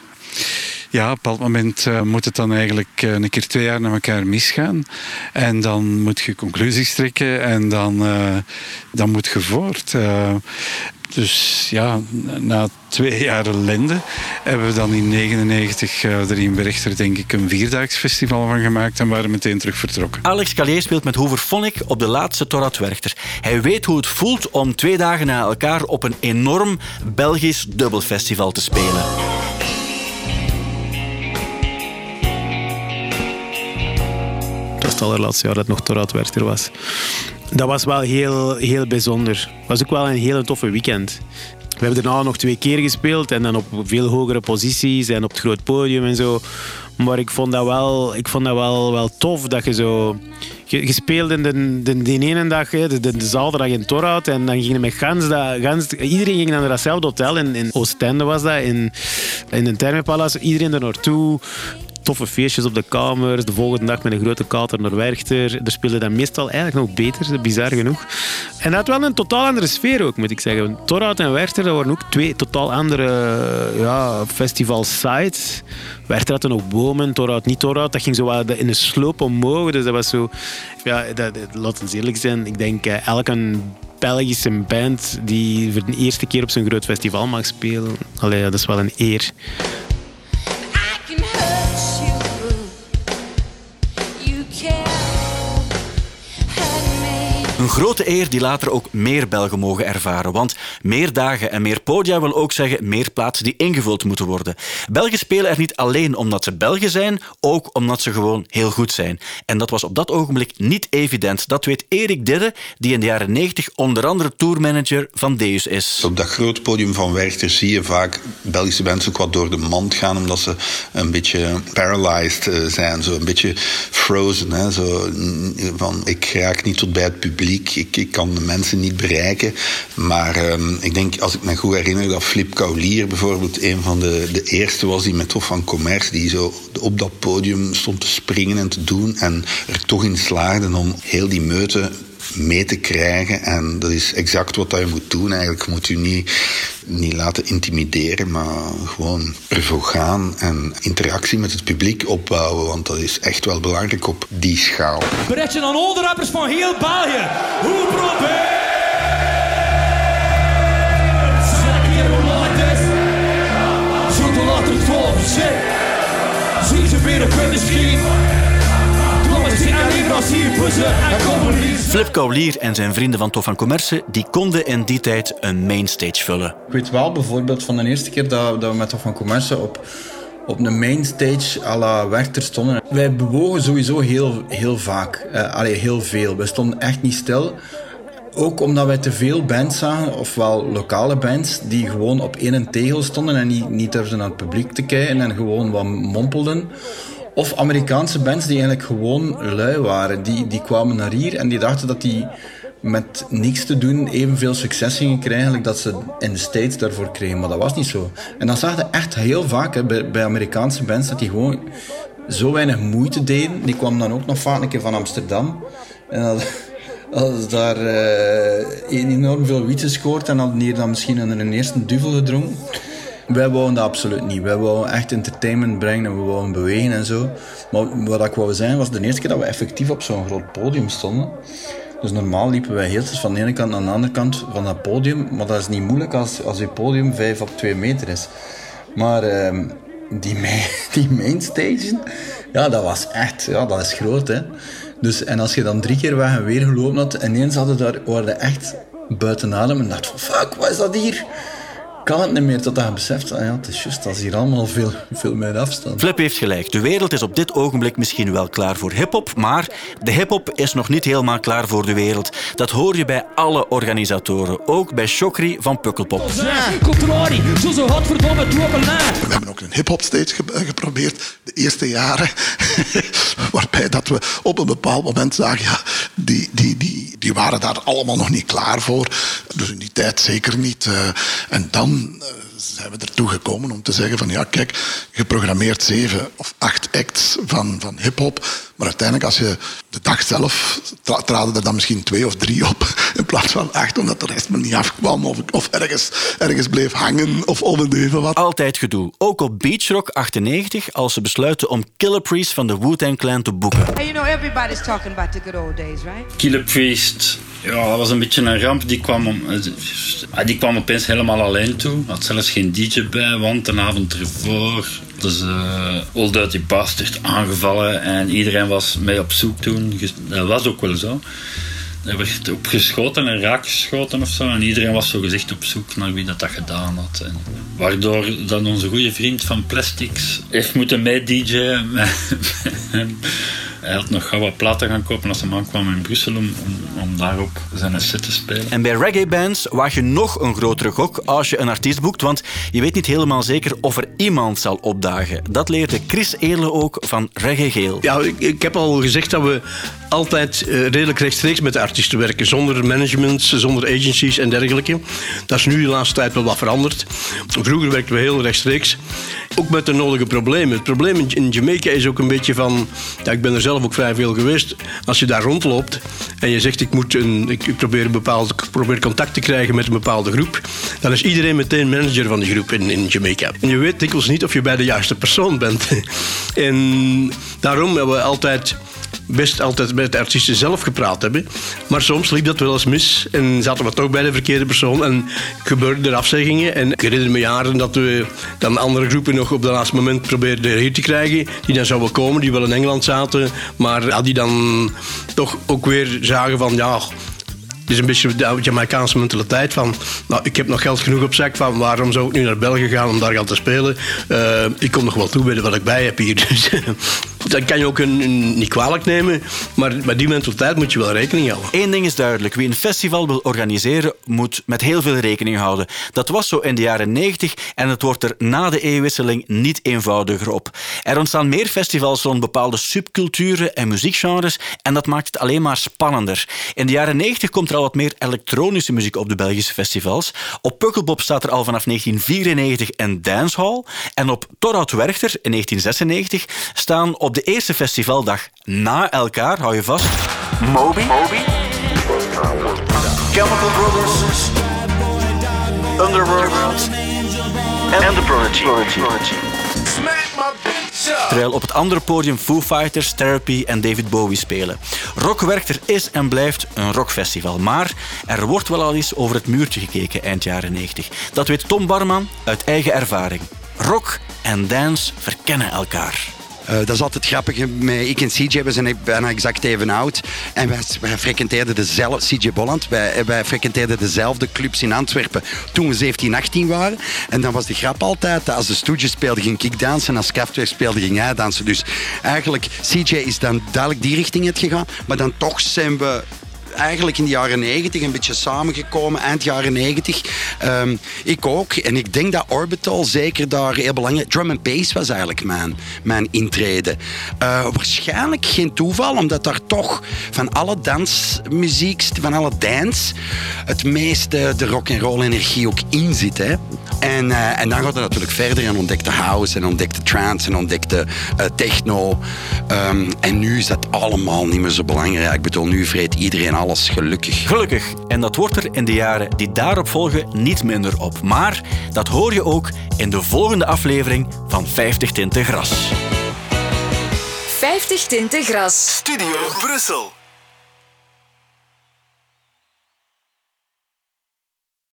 Ja, op een bepaald moment uh, moet het dan eigenlijk uh, een keer twee jaar naar elkaar misgaan. En dan moet je conclusies trekken en dan, uh, dan moet je voort. Dus ja, na twee jaar ellende hebben we dan in 1999 er in Berchter denk ik een vierdaags festival van gemaakt en waren meteen terug vertrokken. Alex Callier speelt met Hooverphonic op de laatste Torrat Werchter. Hij weet hoe het voelt om twee dagen na elkaar op een enorm Belgisch dubbelfestival te spelen. het allerlaatste jaar dat nog Torhout Werchter was. Dat was wel heel, heel bijzonder. Het was ook wel een hele toffe weekend. We hebben daarna nog twee keer gespeeld en dan op veel hogere posities en op het groot podium en zo. Maar ik vond dat wel, ik vond dat wel, wel tof dat je zo... Je, je speelde de, de, de ene dag, de, de, de zaterdag in Torhout en dan gingen met gans, gans... Iedereen ging naar datzelfde hotel, in, in Oostende was dat, in, in een Thermopalace. Iedereen er naartoe toffe feestjes op de kamer. De volgende dag met een grote kater naar Werchter. Er speelde dan meestal eigenlijk nog beter, bizar genoeg. En dat had wel een totaal andere sfeer ook, moet ik zeggen. Torhout en Werchter, dat waren ook twee totaal andere ja, festival-sites. Werchter had ook bomen, Torhout niet Torhout. Dat ging zo wat in een sloop omhoog. Dus dat was zo... Ja, dat, laten we eerlijk zijn. Ik denk, elke Belgische band die voor de eerste keer op zo'n groot festival mag spelen. Dat is wel een eer. Een grote eer die later ook meer Belgen mogen ervaren. Want meer dagen en meer podia wil ook zeggen meer plaatsen die ingevuld moeten worden. Belgen spelen er niet alleen omdat ze Belgen zijn, ook omdat ze gewoon heel goed zijn. En dat was op dat ogenblik niet evident. Dat weet Erik Didde, die in de jaren 90 onder andere tourmanager van Deus is. Op dat grote podium van Werchter zie je vaak Belgische bands ook wat door de mand gaan, omdat ze een beetje paralyzed eh, zijn, zo een beetje frozen. Hè? Zo, mm, van, ik raak niet tot bij het publiek, ik, kan de mensen niet bereiken. Maar ehm, ik denk, als ik me goed herinner, dat Flip Kaulier bijvoorbeeld een van de, de eerste was die met Hof van Commerce, die zo op dat podium stond te springen en te doen en er toch in slaagde om heel die meute mee te krijgen. En dat is exact wat je moet doen. Eigenlijk moet je niet, niet laten intimideren, maar gewoon ervoor gaan en interactie met het publiek opbouwen. Want dat is echt wel belangrijk op die schaal. Bereid je aan al rappers van heel België. Hoe probeer shit. Zie ze weer op hun. Flip Kaulier en zijn vrienden van Tof van Commerce die konden in die tijd een mainstage vullen. Ik weet wel bijvoorbeeld van de eerste keer dat, dat we met Tof van Commerce op, op een mainstage à la Werchter stonden. Wij bewogen sowieso heel, heel vaak. Uh, allee, heel veel. We stonden echt niet stil. Ook omdat wij te veel bands zagen, ofwel lokale bands, die gewoon op één tegel stonden en niet, niet durfden naar het publiek te kijken en gewoon wat mompelden. Of Amerikaanse bands die eigenlijk gewoon lui waren. Die, die kwamen naar hier en die dachten dat die met niks te doen evenveel succes gingen krijgen dat ze in de States daarvoor kregen. Maar dat was niet zo. En dan zag je echt heel vaak bij, Amerikaanse bands dat die gewoon zo weinig moeite deden. Die kwamen dan ook nog vaak een keer van Amsterdam. En dat, <laughs> daar uh, enorm veel wiet gescoord en hadden hier dan misschien een eerste duvel gedronken. Wij wouden dat absoluut niet. Wij wouden echt entertainment brengen en we wouden bewegen en zo. Maar wat ik wou zijn was de eerste keer dat we effectief op zo'n groot podium stonden. Dus normaal liepen wij heel van de ene kant naar de andere kant van dat podium. Maar dat is niet moeilijk als, als je podium 5 op 2 meter is. Maar uh, <laughs> die, main, mainstage, ja, dat was echt, ja, dat is groot hè. Dus, en als je dan drie keer weg en weer gelopen had, en ineens hadden daar, waren echt buiten adem en dacht van fuck, wat is dat hier? Kan het niet meer tot je beseft, ah ja, het is juist, dat is hier allemaal veel, veel meer afstand. Flip heeft gelijk. De wereld is op dit ogenblik misschien wel klaar voor hip-hop, maar de hip-hop is nog niet helemaal klaar voor de wereld. Dat hoor je bij alle organisatoren, ook bij Chokri van Pukkelpop. We hebben ook een hip-hop stage geprobeerd, de eerste jaren, <laughs> waarbij dat we op een bepaald moment zagen, ja, die, die, die, die waren daar allemaal nog niet klaar voor. Dus in die tijd zeker niet. Uh, en dan uh, zijn we ertoe gekomen om te zeggen van ja, kijk, geprogrammeerd zeven of acht acts van, van hip-hop. Maar uiteindelijk, als je de dag zelf tra traden er dan misschien twee of drie op <laughs> in plaats van acht, omdat de rest me niet afkwam of, of ergens, ergens bleef hangen of om en even wat. Altijd gedoe. Ook op Beach Rock 98, als ze besluiten om Killer Priest van de Wu-Tang Clan te boeken. Hey, you know, everybody's talking about the good old days, right? Killer Priest. Ja, dat was een beetje een ramp. Die kwam, om, die kwam opeens helemaal alleen toe. Had zelfs geen DJ bij, want een avond ervoor dus uh, Old Dirty Bastard aangevallen en iedereen was mee op zoek toen. Dat was ook wel zo. Er werd opgeschoten en raakgeschoten of zo. En iedereen was zo gezegd op zoek naar wie dat, dat gedaan had. En waardoor dan onze goede vriend van Plastics heeft moeten mee DJ'en. Hij had nog gauw wat platen gaan kopen als hij aankwam in Brussel om, om, om daarop zijn set te spelen. En bij reggae-bands waag je nog een grotere gok als je een artiest boekt, want je weet niet helemaal zeker of er iemand zal opdagen. Dat leerde Chris Eerle ook van Reggae Geel. Ja, ik, ik heb al gezegd dat we altijd uh, redelijk rechtstreeks met de artiesten werken, zonder management, zonder agencies en dergelijke. Dat is nu de laatste tijd wel wat veranderd. Vroeger werkten we heel rechtstreeks, ook met de nodige problemen. Het probleem in Jamaica is ook een beetje van, ja, ik ben er zelf ook vrij veel geweest. Als je daar rondloopt en je zegt ik, moet een, ik probeer, een bepaald, probeer contact te krijgen met een bepaalde groep, dan is iedereen meteen manager van die groep in, in Jamaica. En je weet dikwijls niet of je bij de juiste persoon bent. <laughs> en daarom hebben we altijd best altijd met de artiesten zelf gepraat hebben. Maar soms liep dat wel eens mis en zaten we toch bij de verkeerde persoon en gebeurden er afzeggingen. En ik herinner me jaren dat we dan andere groepen nog op het laatste moment probeerden hier te krijgen, die dan zouden komen, die wel in Engeland zaten, maar die dan toch ook weer zagen van ja, Het is een beetje de Jamaicaanse mentaliteit van... Nou, ik heb nog geld genoeg op zak, van waarom zou ik nu naar België gaan om daar gaan te spelen? Uh, ik kom nog wel toe bij wat ik bij heb hier. Dus dat kan je ook een, niet kwalijk nemen, maar met die mentaliteit moet je wel rekening houden. Eén ding is duidelijk. Wie een festival wil organiseren, moet met heel veel rekening houden. Dat was zo in de jaren 90 en het wordt er na de eeuwwisseling niet eenvoudiger op. Er ontstaan meer festivals rond bepaalde subculturen en muziekgenres en dat maakt het alleen maar spannender. In de jaren 90 komt er al wat meer elektronische muziek op de Belgische festivals. Op Pukkelpop staat er al vanaf 1994 een dancehall en op Torhout Werchter in 1996 staan op de eerste festivaldag na elkaar, hou je vast, Moby, Moby Chemical Brothers, Underworld en The Prodigy. Terwijl op het andere podium Foo Fighters, Therapy en David Bowie spelen. Rockwerchter is en blijft een rockfestival. Maar er wordt wel al eens over het muurtje gekeken eind jaren 90. Dat weet Tom Barman uit eigen ervaring. Rock en dance verkennen elkaar. Uh, dat is altijd grappig. Ik en CJ, we zijn bijna exact even oud. En wij, wij frequenteerden dezelfde, CJ Bolland, wij, wij frequenteerden dezelfde clubs in Antwerpen toen we 17, 18 waren. En dan was de grap altijd, dat als de Stooges speelde, ging ik dansen. En als Kraftwerk speelde, ging hij dansen. Dus eigenlijk, CJ is dan duidelijk die richting het gegaan. Maar dan toch zijn we eigenlijk in de jaren 90 een beetje samengekomen, eind jaren 90. Um, ik ook. En ik denk dat Orbital zeker daar heel belangrijk... Drum and bass was eigenlijk mijn, mijn intrede. Uh, waarschijnlijk geen toeval, omdat daar toch van alle dansmuziek, van alle dance, het meeste de rock and roll energie ook in zit. Hè. En, uh, en dan gaat het natuurlijk verder en ontdekte house en ontdekte trance en ontdekte uh, techno. Um, en nu is dat allemaal niet meer zo belangrijk. Ik bedoel, nu vreet iedereen alles gelukkig. Gelukkig. En dat wordt er in de jaren die daarop volgen niet minder op. Maar dat hoor je ook in de volgende aflevering van 50 Tinten Gras. 50 Tinten Gras. Studio Brussel.